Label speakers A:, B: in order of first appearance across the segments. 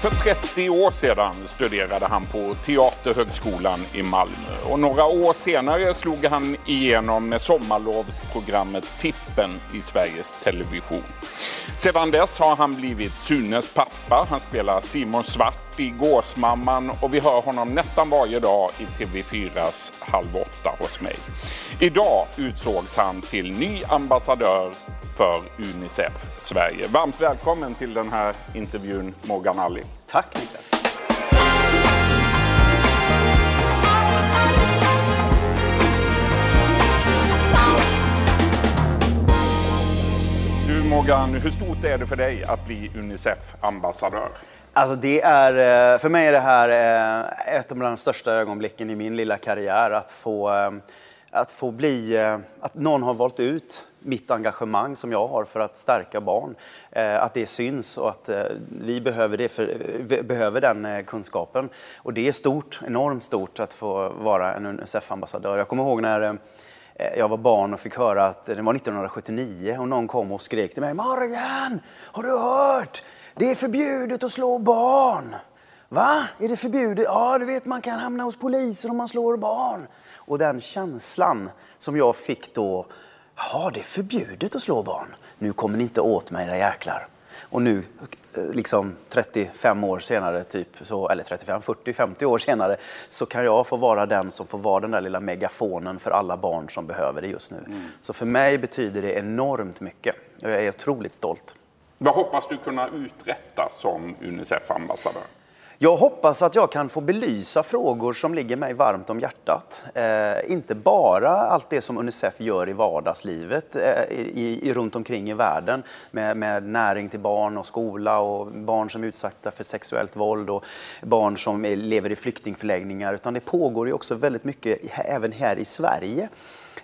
A: För 30 år sedan studerade han på Teaterhögskolan i Malmö och några år senare slog han igenom med sommarlovsprogrammet Tippen i Sveriges Television. Sedan dess har han blivit Sunes pappa. Han spelar Simon Svart i Gåsmamman och vi hör honom nästan varje dag i TV4s Halv åtta hos mig. Idag utsågs han till ny ambassadör för Unicef Sverige. Varmt välkommen till den här intervjun Morgan Ali.
B: Tack Niklas.
A: Du Morgan, hur stort är det för dig att bli Unicef-ambassadör?
B: Alltså det är, eh, för mig är det här eh, ett av de största ögonblicken i min lilla karriär. Att få, eh, att få bli, eh, att någon har valt ut mitt engagemang som jag har för att stärka barn. Eh, att det syns och att eh, vi behöver, det för, behöver den kunskapen. Och det är stort, enormt stort att få vara en Unicef-ambassadör. Jag kommer ihåg när jag var barn och fick höra att det var 1979 och någon kom och skrek till mig Morgan, har du hört? Det är förbjudet att slå barn. Va? Är det förbjudet? Ja, du vet man kan hamna hos polisen om man slår barn. Och den känslan som jag fick då, ja det är förbjudet att slå barn. Nu kommer ni inte åt mig era jäklar. Och nu, liksom 35 år senare, typ så, eller 35, 40, 50 år senare, så kan jag få vara den som får vara den där lilla megafonen för alla barn som behöver det just nu. Mm. Så för mig betyder det enormt mycket. Jag är otroligt stolt.
A: Vad hoppas du kunna uträtta som Unicef-ambassadör?
B: Jag hoppas att jag kan få belysa frågor som ligger mig varmt om hjärtat. Eh, inte bara allt det som Unicef gör i vardagslivet eh, i, i, runt omkring i världen med, med, näring till barn och skola och barn som är utsatta för sexuellt våld och barn som är, lever i flyktingförläggningar. Utan det pågår ju också väldigt mycket även här i Sverige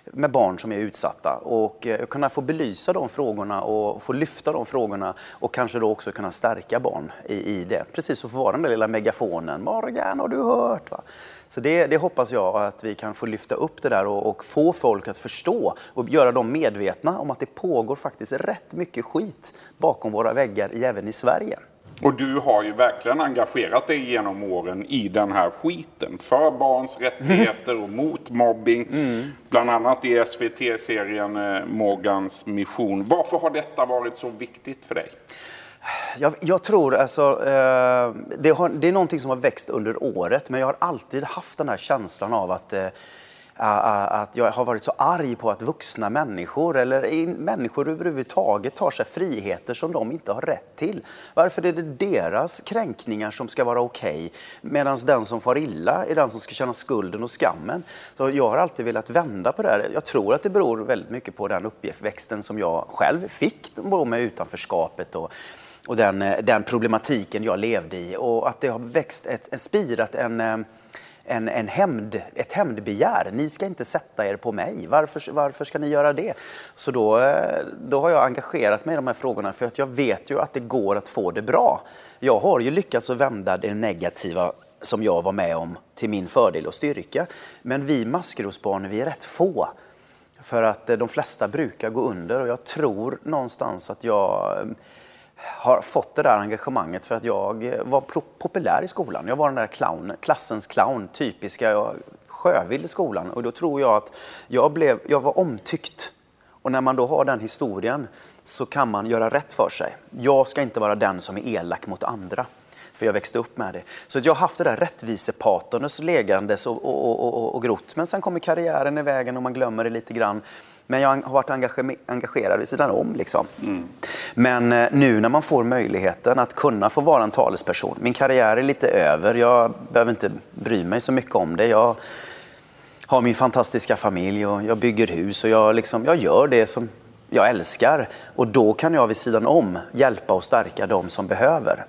B: med barn som är utsatta och eh, kunna få belysa de frågorna och få lyfta de frågorna och kanske då också kunna stärka barn i, i det. Precis som få vara den där lilla megafonen. Morgan, har du hört? Va? Så det, det, hoppas jag att vi kan få lyfta upp det där och, och, få folk att förstå och göra dem medvetna om att det pågår faktiskt rätt mycket skit bakom våra väggar även i Sverige.
A: Och du har ju verkligen engagerat dig genom åren i den här skiten. För barns rättigheter och mot mobbing. Mm. Bland annat i SVT-serien eh, Morgans mission. Varför har detta varit så viktigt för dig?
B: Jag, jag tror alltså, eh, det, har, det är någonting som har växt under året. Men jag har alltid haft den här känslan av att eh, att jag har varit så arg på att vuxna människor eller människor överhuvudtaget tar sig friheter som de inte har rätt till. Varför är det deras kränkningar som ska vara okej okay, medan den som far illa är den som ska känna skulden och skammen? Så jag har alltid velat vända på det här. Jag tror att det beror väldigt mycket på den uppväxten som jag själv fick med utanförskapet och och den, eh, den problematiken jag levde i och att det har växt, ett, spirat en eh, en, en hämnd, ett hämndbegär. Ni ska inte sätta er på mig. Varför, varför ska ni göra det? Så då, eh, då har jag engagerat mig i de här frågorna för att jag vet ju att det går att få det bra. Jag har ju lyckats att vända det negativa som jag var med om till min fördel och styrka. Men vi maskrosbarn, vi är rätt få. För att eh, de flesta brukar gå under och jag tror någonstans att jag eh, har fått det där engagemanget för att jag var populär i skolan. Jag var den där clown, klassens clown, typiska jag, sjövild i skolan. Och då tror jag att jag, blev, jag var omtyckt. Och när man då har den historien så kan man göra rätt för sig. Jag ska inte vara den som är elak mot andra. För jag växte upp med det. Så jag har haft det där rättvisepatonus legandes och, och, och, och grott. Men sen kommer karriären i vägen och man glömmer det lite grann. Men jag har varit engagerad vid sidan om. Liksom. Mm. Men eh, nu när man får möjligheten att kunna få vara en talesperson. Min karriär är lite över. Jag behöver inte bry mig så mycket om det. Jag har min fantastiska familj och jag bygger hus och jag, liksom, jag gör det som jag älskar. Och då kan jag vid sidan om hjälpa och stärka de som behöver.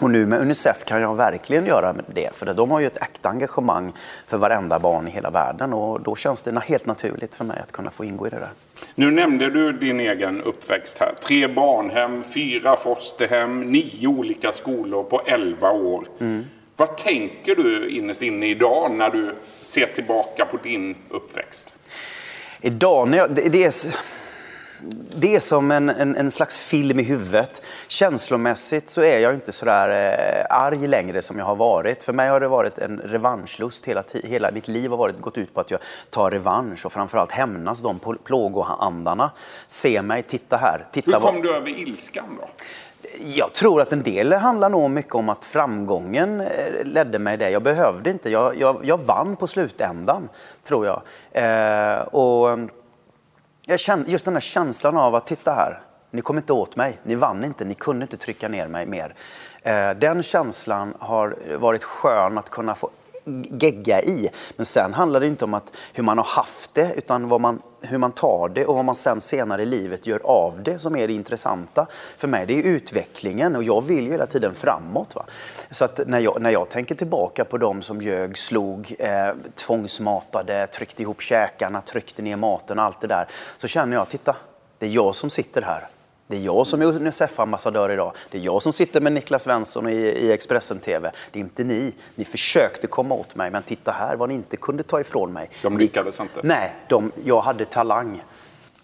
B: Och nu med Unicef kan jag verkligen göra det, för de har ju ett äkta engagemang för varenda barn i hela världen och då känns det helt naturligt för mig att kunna få ingå i det där.
A: Nu nämnde du din egen uppväxt här. Tre barnhem, fyra fosterhem, nio olika skolor på elva år. Mm. Vad tänker du innerst inne idag när du ser tillbaka på din uppväxt?
B: Idag, när jag, det, det är det är som en, en, en, slags film i huvudet. Känslomässigt så är jag inte så där eh, arg längre som jag har varit. För mig har det varit en revanschlust. Hela, hela mitt liv har varit, gått ut på att jag tar revansch och framförallt hämnas de plågoandarna. Se mig, titta här. Titta
A: Hur kom vad... du över ilskan då?
B: Jag tror att en del handlar nog mycket om att framgången eh, ledde mig det. Jag behövde inte. Jag, jag, jag vann på slutändan, tror jag. Eh, och jag kände, just den här känslan av att titta här, ni kom inte åt mig, ni vann inte, ni kunde inte trycka ner mig mer. Eh, den känslan har varit skön att kunna få gegga i. Men sen handlar det inte om att hur man har haft det, utan vad man, hur man tar det och vad man sen senare i livet gör av det som är det intressanta. För mig det är utvecklingen och jag vill ju hela tiden framåt. Va? Så att när jag, när jag tänker tillbaka på de som ljög, slog, eh, tvångsmatade, tryckte ihop käkarna, tryckte ner maten och allt det där. Så känner jag, titta, det är jag som sitter här. Det är jag som är Unicef-ambassadör idag. Det är jag som sitter med Niklas Svensson i, i Expressen TV. Det är inte ni. Ni försökte komma åt mig, men titta här vad ni inte kunde ta ifrån mig.
A: De lyckades inte?
B: Nej, de, jag hade talang.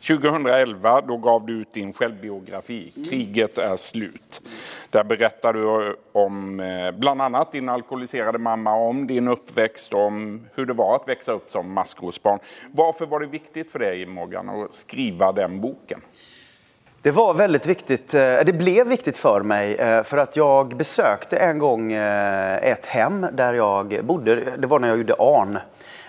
A: 2011 då gav du ut din självbiografi, Kriget är slut. Där berättar du om eh, bland annat din alkoholiserade mamma, om din uppväxt, om hur det var att växa upp som maskrosbarn. Varför var det viktigt för dig Morgan att skriva den boken?
B: Det var väldigt viktigt, eh, det blev viktigt för mig eh, för att jag besökte en gång eh, ett hem där jag bodde. Det var när jag gjorde ARN.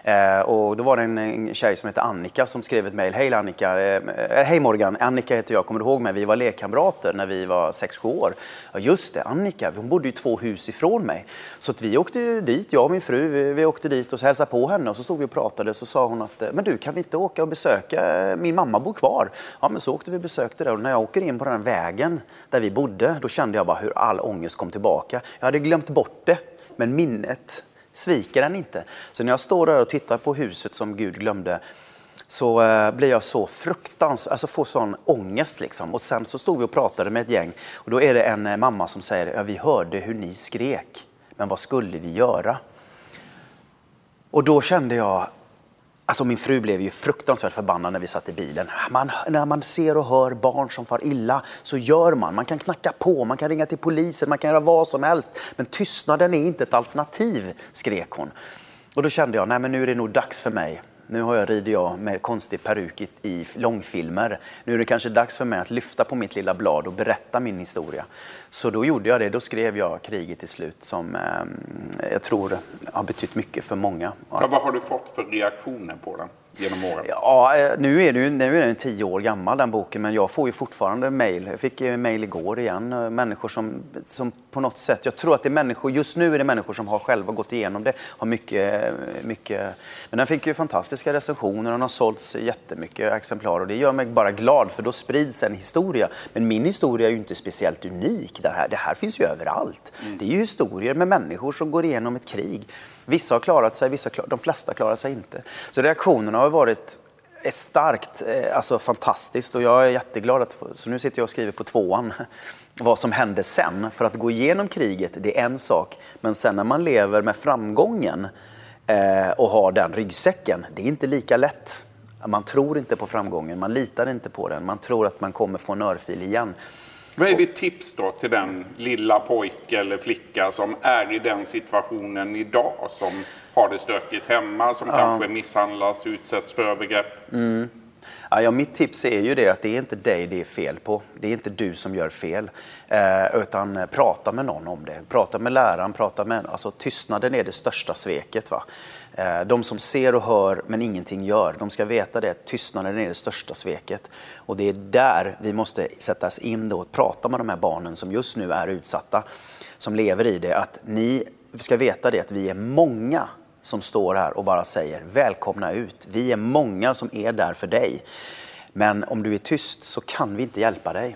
B: Eh, och då var det en, en tjej som hette Annika som skrev ett mejl. Hej Annika, eh, eh hej Morgan, Annika heter jag, kommer du ihåg mig? Vi var lekkamrater när vi var 6-7 år. Ja just det, Annika, hon bodde ju två hus ifrån mig. Så att vi åkte dit, jag och min fru, vi, vi åkte dit och så hälsade på henne och så stod vi och pratade. Så sa hon att, eh, men du kan vi inte åka och besöka, eh, min mamma bor kvar. Ja men så åkte vi och besökte det och när jag åker in på den vägen där vi bodde, då kände jag bara hur all ångest kom tillbaka. Jag hade glömt bort det, men minnet sviker den inte. Så när jag står där och tittar på huset som Gud glömde så eh, blir jag så fruktansvärt, alltså får sån ångest liksom. Och sen så stod vi och pratade med ett gäng och då är det en eh, mamma som säger, ja, vi hörde hur ni skrek, men vad skulle vi göra? Och då kände jag, Alltså min fru blev ju fruktansvärt förbannad när vi satt i bilen. Man, när man ser och hör barn som far illa så gör man. Man kan knacka på, man kan ringa till polisen, man kan göra vad som helst. Men tystnaden är inte ett alternativ, skrek hon. Och då kände jag, nej men nu är det nog dags för mig nu har jag rider jag med konstig peruk i, i långfilmer. Nu är det kanske dags för mig att lyfta på mitt lilla blad och berätta min historia. Så då gjorde jag det. Då skrev jag Kriget till slut som eh, jag tror har betytt mycket för många.
A: Ja, vad har du fått för reaktioner på den? Genom åren?
B: Ja, eh, nu är, det nu är den tio år gammal den boken men jag får ju fortfarande mejl. Jag fick mejl igår igen. Eh, människor som, som på något sätt, jag tror att det är människor, just nu är det människor som har själva gått igenom det. Har mycket, mycket, men den fick ju fantastiska recensioner, den har sålts jättemycket exemplar och det gör mig bara glad för då sprids en historia. Men min historia är ju inte speciellt unik. Det här, det här finns ju överallt. Mm. Det är ju historier med människor som går igenom ett krig. Vissa har klarat sig, vissa, de flesta klarar sig inte. Så reaktionerna har varit eh, starkt, eh, alltså fantastiskt och jag är jätteglad att, så nu sitter jag och skriver på tvåan vad som hände sen. För att gå igenom kriget, det är en sak, men sen när man lever med framgången eh, och har den ryggsäcken, det är inte lika lätt. Man tror inte på framgången, man litar inte på den, man tror att man kommer få en örfil igen.
A: Vad är ditt tips då till den lilla pojke eller flicka som är i den situationen idag? Som har det stökigt hemma, som ja. kanske misshandlas, utsätts för övergrepp?
B: Mm. Ja, mitt tips är ju det att det är inte dig det är fel på. Det är inte du som gör fel. Eh, utan eh, prata med någon om det. Prata med läraren, prata med... Alltså tystnaden är det största sveket. Va? Eh, de som ser och hör men ingenting gör, de ska veta det. Tystnaden är det största sveket. Och det är där vi måste sättas in då och prata med de här barnen som just nu är utsatta, som lever i det. Att ni ska veta det att vi är många som står här och bara säger välkomna ut. Vi är många som är där för dig. Men om du är tyst så kan vi inte hjälpa dig.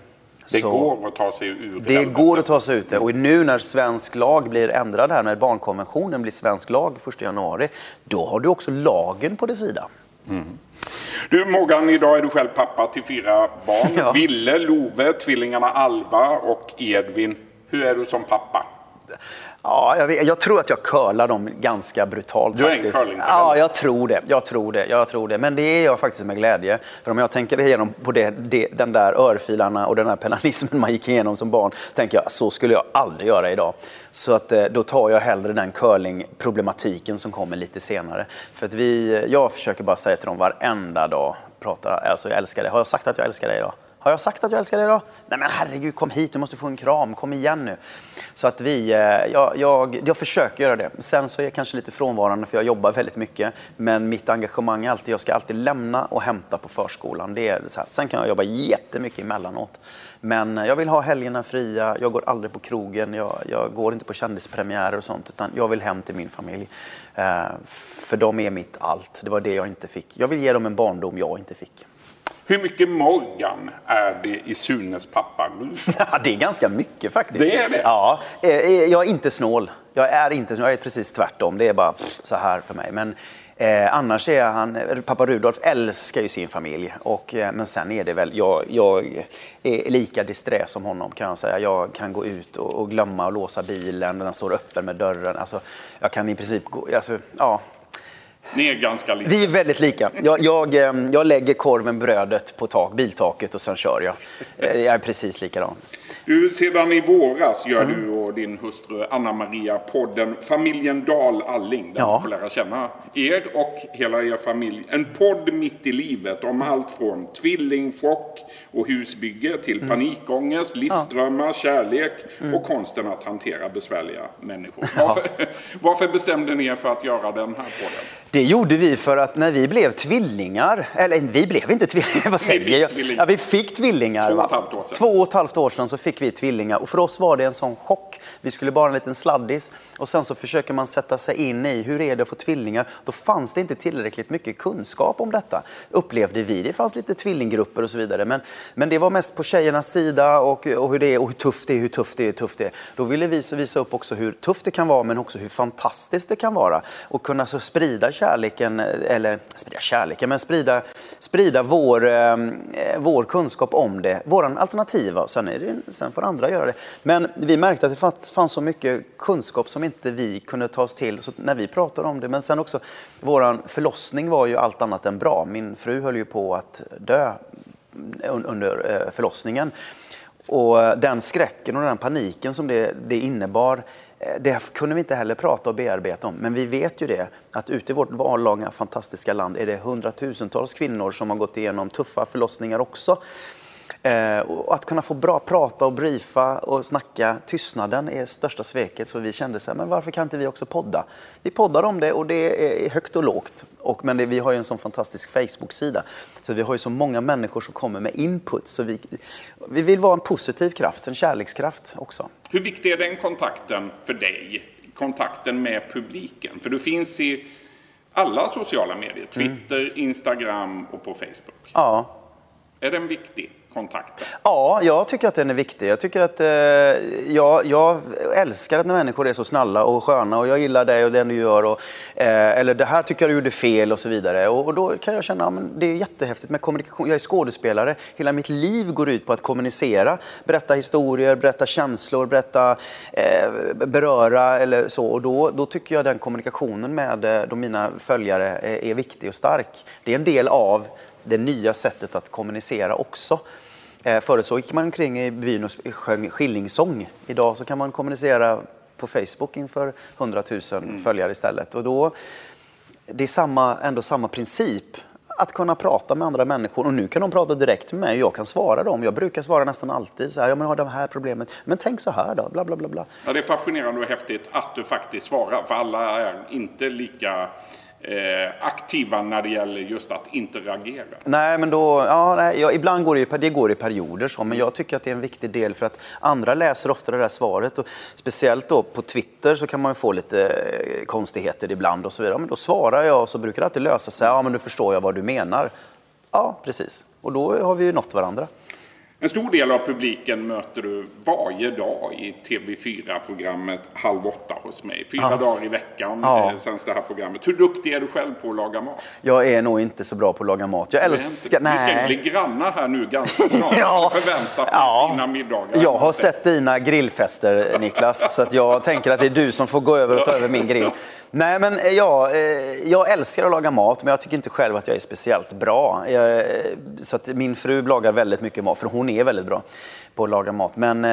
A: Det så går att ta sig ur
B: det. Det går att ta sig ut det. Och nu när svensk lag blir ändrad här, när barnkonventionen blir svensk lag 1 januari, då har du också lagen på din sida. Mm.
A: Du Morgan, idag är du själv pappa till fyra barn. Ja. Ville, Love, tvillingarna Alva och Edvin. Hur är du som pappa?
B: Ja, jag, vet, jag, tror att jag curlar dem ganska brutalt
A: du är
B: faktiskt.
A: En
B: ja, jag tror det. Jag tror det. Jag tror det. Men det är jag faktiskt med glädje. För om jag tänker igenom på det, det, den där örfilarna och den där penalismen man gick igenom som barn, tänker jag så skulle jag aldrig göra idag. Så att, eh, då tar jag hellre den curlingproblematiken som kommer lite senare. För att vi, jag försöker bara säga till dem varenda dag, prata, alltså jag älskar dig. Har jag sagt att jag älskar dig idag? Har jag sagt att jag älskar dig då? Nej men herregud, kom hit, du måste få en kram, kom igen nu. Så att vi, eh, jag, jag, jag försöker göra det. Sen så är jag kanske lite frånvarande för jag jobbar väldigt mycket. Men mitt engagemang är alltid, jag ska alltid lämna och hämta på förskolan. Det är så här. Sen kan jag jobba jättemycket emellanåt. Men eh, jag vill ha helgerna fria, jag går aldrig på krogen, jag, jag går inte på kändispremiärer och sånt. Utan jag vill hem till min familj. Eh, för de är mitt allt. Det var det jag inte fick. Jag vill ge dem en barndom jag inte fick.
A: Hur mycket Morgan är det i Sunes pappa
B: Ja, det är ganska mycket faktiskt.
A: Det är det?
B: Ja, eh, eh, jag är inte snål. Jag är inte snål. Jag är precis tvärtom. Det är bara så här för mig. Men eh, annars är han, pappa Rudolf älskar ju sin familj. Och, eh, men sen är det väl, jag, jag är lika disträ som honom kan jag säga. Jag kan gå ut och, och glömma att låsa bilen. Den står öppen med dörren. Alltså, jag kan i princip gå, alltså, ja
A: ni är ganska lika.
B: Vi är väldigt lika. Jag, jag, eh, jag lägger korven, brödet på tak, biltaket och sen kör jag. Eh, jag är precis likadan.
A: Du, sedan i våras gör mm. du och din hustru Anna-Maria podden Familjen Dahl Alling. Där ja. man får lära känna er och hela er familj. En podd mitt i livet om allt från tvillingchock och husbygge till mm. panikångest, livsdrömmar, ja. kärlek mm. och konsten att hantera besvärliga människor. Varför, ja. varför bestämde ni er för att göra den här podden?
B: Det gjorde vi för att när vi blev tvillingar, eller vi blev inte tvillingar, vad säger vi? Fick ja, vi fick tvillingar.
A: Två och ett halvt år sedan.
B: Två och ett halvt år sedan så fick vi tvillingar och för oss var det en sån chock. Vi skulle bara en liten sladdis och sen så försöker man sätta sig in i hur är det att få tvillingar. Då fanns det inte tillräckligt mycket kunskap om detta, upplevde vi. Det fanns lite tvillinggrupper och så vidare, men, men det var mest på tjejernas sida och, och hur det är och hur tufft det är, hur tufft det är, hur tufft det är. Då ville vi visa upp också hur tufft det kan vara, men också hur fantastiskt det kan vara och kunna så sprida kärleken, eller sprida kärleken, men sprida, sprida vår, eh, vår kunskap om det, våran alternativa. Sen, är det, sen får andra göra det. Men vi märkte att det fanns så mycket kunskap som inte vi kunde ta oss till så när vi pratade om det. Men sen också, vår förlossning var ju allt annat än bra. Min fru höll ju på att dö under eh, förlossningen. Och den skräcken och den paniken som det, det innebar eh, det kunde vi inte heller prata och bearbeta om. Men vi vet ju det, att ute i vårt avlånga fantastiska land är det hundratusentals kvinnor som har gått igenom tuffa förlossningar också. Eh, och att kunna få bra prata och briefa och snacka, tystnaden är största sveket. Så vi kände så här, men varför kan inte vi också podda? Vi poddar om det och det är högt och lågt. Och, men det, vi har ju en sån fantastisk Facebook-sida. Så vi har ju så många människor som kommer med input. Så vi, vi vill vara en positiv kraft, en kärlekskraft också.
A: Hur viktig är den kontakten för dig? Kontakten med publiken? För du finns i alla sociala medier. Twitter, mm. Instagram och på Facebook.
B: Ja.
A: Är den viktig? Kontakten?
B: Ja, jag tycker att den är viktig. Jag, tycker att, eh, jag, jag älskar att när människor är så snälla och sköna och jag gillar dig och det du gör. Och, eh, eller det här tycker jag du gjorde fel och så vidare. Och, och då kan jag känna att ja, det är jättehäftigt med kommunikation. Jag är skådespelare. Hela mitt liv går ut på att kommunicera. Berätta historier, berätta känslor, berätta, eh, beröra eller så. Och då, då tycker jag den kommunikationen med eh, de mina följare är, är viktig och stark. Det är en del av det nya sättet att kommunicera också. Eh, förut så gick man omkring i byn och sjöng skillingsång. Idag så kan man kommunicera på Facebook inför 100 000 mm. följare istället. Och då, det är samma, ändå samma princip. Att kunna prata med andra människor. Och nu kan de prata direkt med mig och jag kan svara dem. Jag brukar svara nästan alltid så här, ja men har det här problemet. Men tänk så här då, bla bla bla. bla.
A: Ja, det är fascinerande och häftigt att du faktiskt svarar. För alla är inte lika Eh, aktiva när det gäller just att interagera?
B: Nej, men då, ja, nej, ja, ibland går det, det går i perioder så, men jag tycker att det är en viktig del för att andra läser ofta det där svaret och speciellt då på Twitter så kan man få lite eh, konstigheter ibland och så vidare. Men då svarar jag och så brukar det alltid lösa sig. Ja, men nu förstår jag vad du menar. Ja, precis. Och då har vi ju nått varandra.
A: En stor del av publiken möter du varje dag i TV4-programmet Halv åtta hos mig. Fyra ja. dagar i veckan ja. Eh, sänds det här programmet. Hur duktig är du själv på att laga mat?
B: Jag är nog inte så bra på att laga mat. Jag älskar...
A: Nej. Vi ska bli grannar här nu ganska snart. ja. Förvänta på ja. dina middagar.
B: Jag har sett dina grillfester, Niklas. så att jag tänker att det är du som får gå över och ta över min grill. Nej, men eh, ja, eh, jag älskar att laga mat, men jag tycker inte själv att jag är speciellt bra. Jag, eh, så att min fru lagar väldigt mycket mat, för hon är väldigt bra på att laga mat. Men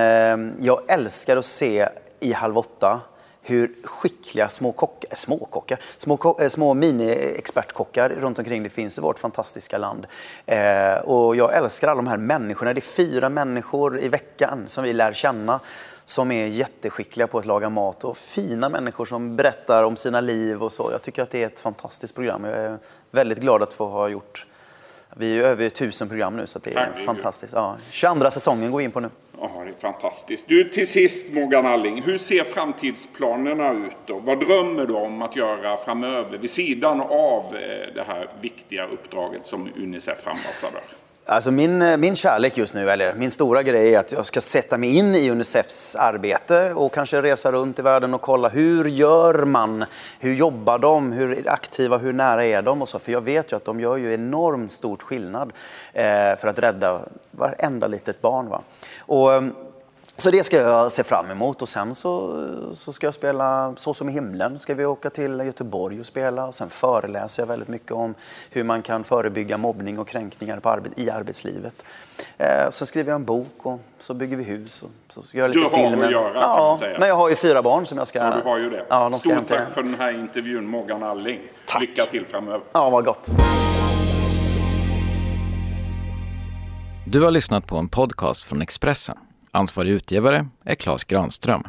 B: jag älskar att se i Halv åtta hur skickliga små kockar, småkockar, små, små mini-expertkockar runt omkring det finns i vårt fantastiska land. Eh, och jag älskar alla de här människorna. Det är fyra människor i veckan som vi lär känna som är jätteskickliga på att laga mat och fina människor som berättar om sina liv och så. Jag tycker att det är ett fantastiskt program. Jag är väldigt glad att få ha gjort vi är över tusen program nu så det är Herregud. fantastiskt. Ja, 22 säsongen går vi in på nu.
A: Ja, det är fantastiskt. Du, till sist Morgan Alling, hur ser framtidsplanerna ut då? Vad drömmer du om att göra framöver vid sidan av eh, det här viktiga uppdraget som Unicef-ambassadör?
B: Alltså min, eh, min kärlek just nu, eller min stora grej är att jag ska sätta mig in i Unicefs arbete och kanske resa runt i världen och kolla hur gör man? Hur jobbar de? Hur aktiva, hur nära är de? Och så, för jag vet ju att de gör ju enormt stort skillnad eh, för att rädda varenda litet barn. Va? Och, ehm, så det ska jag se fram emot och sen så, så ska jag spela Så som i himlen. Ska vi åka till Göteborg och spela och sen föreläser jag väldigt mycket om hur man kan förebygga mobbning och kränkningar på arbet, i arbetslivet. Eh, så skriver jag en bok och så bygger vi hus och så gör jag lite
A: du har filmer. att göra ja, kan man säga.
B: men jag har ju fyra barn som jag ska...
A: Ja, du har ju det. Ja, de Stort tack för den här intervjun Morgan Alling. Tack. Lycka till framöver.
B: Ja, vad gott.
C: Du har lyssnat på en podcast från Expressen. Ansvarig utgivare är Klas Granström.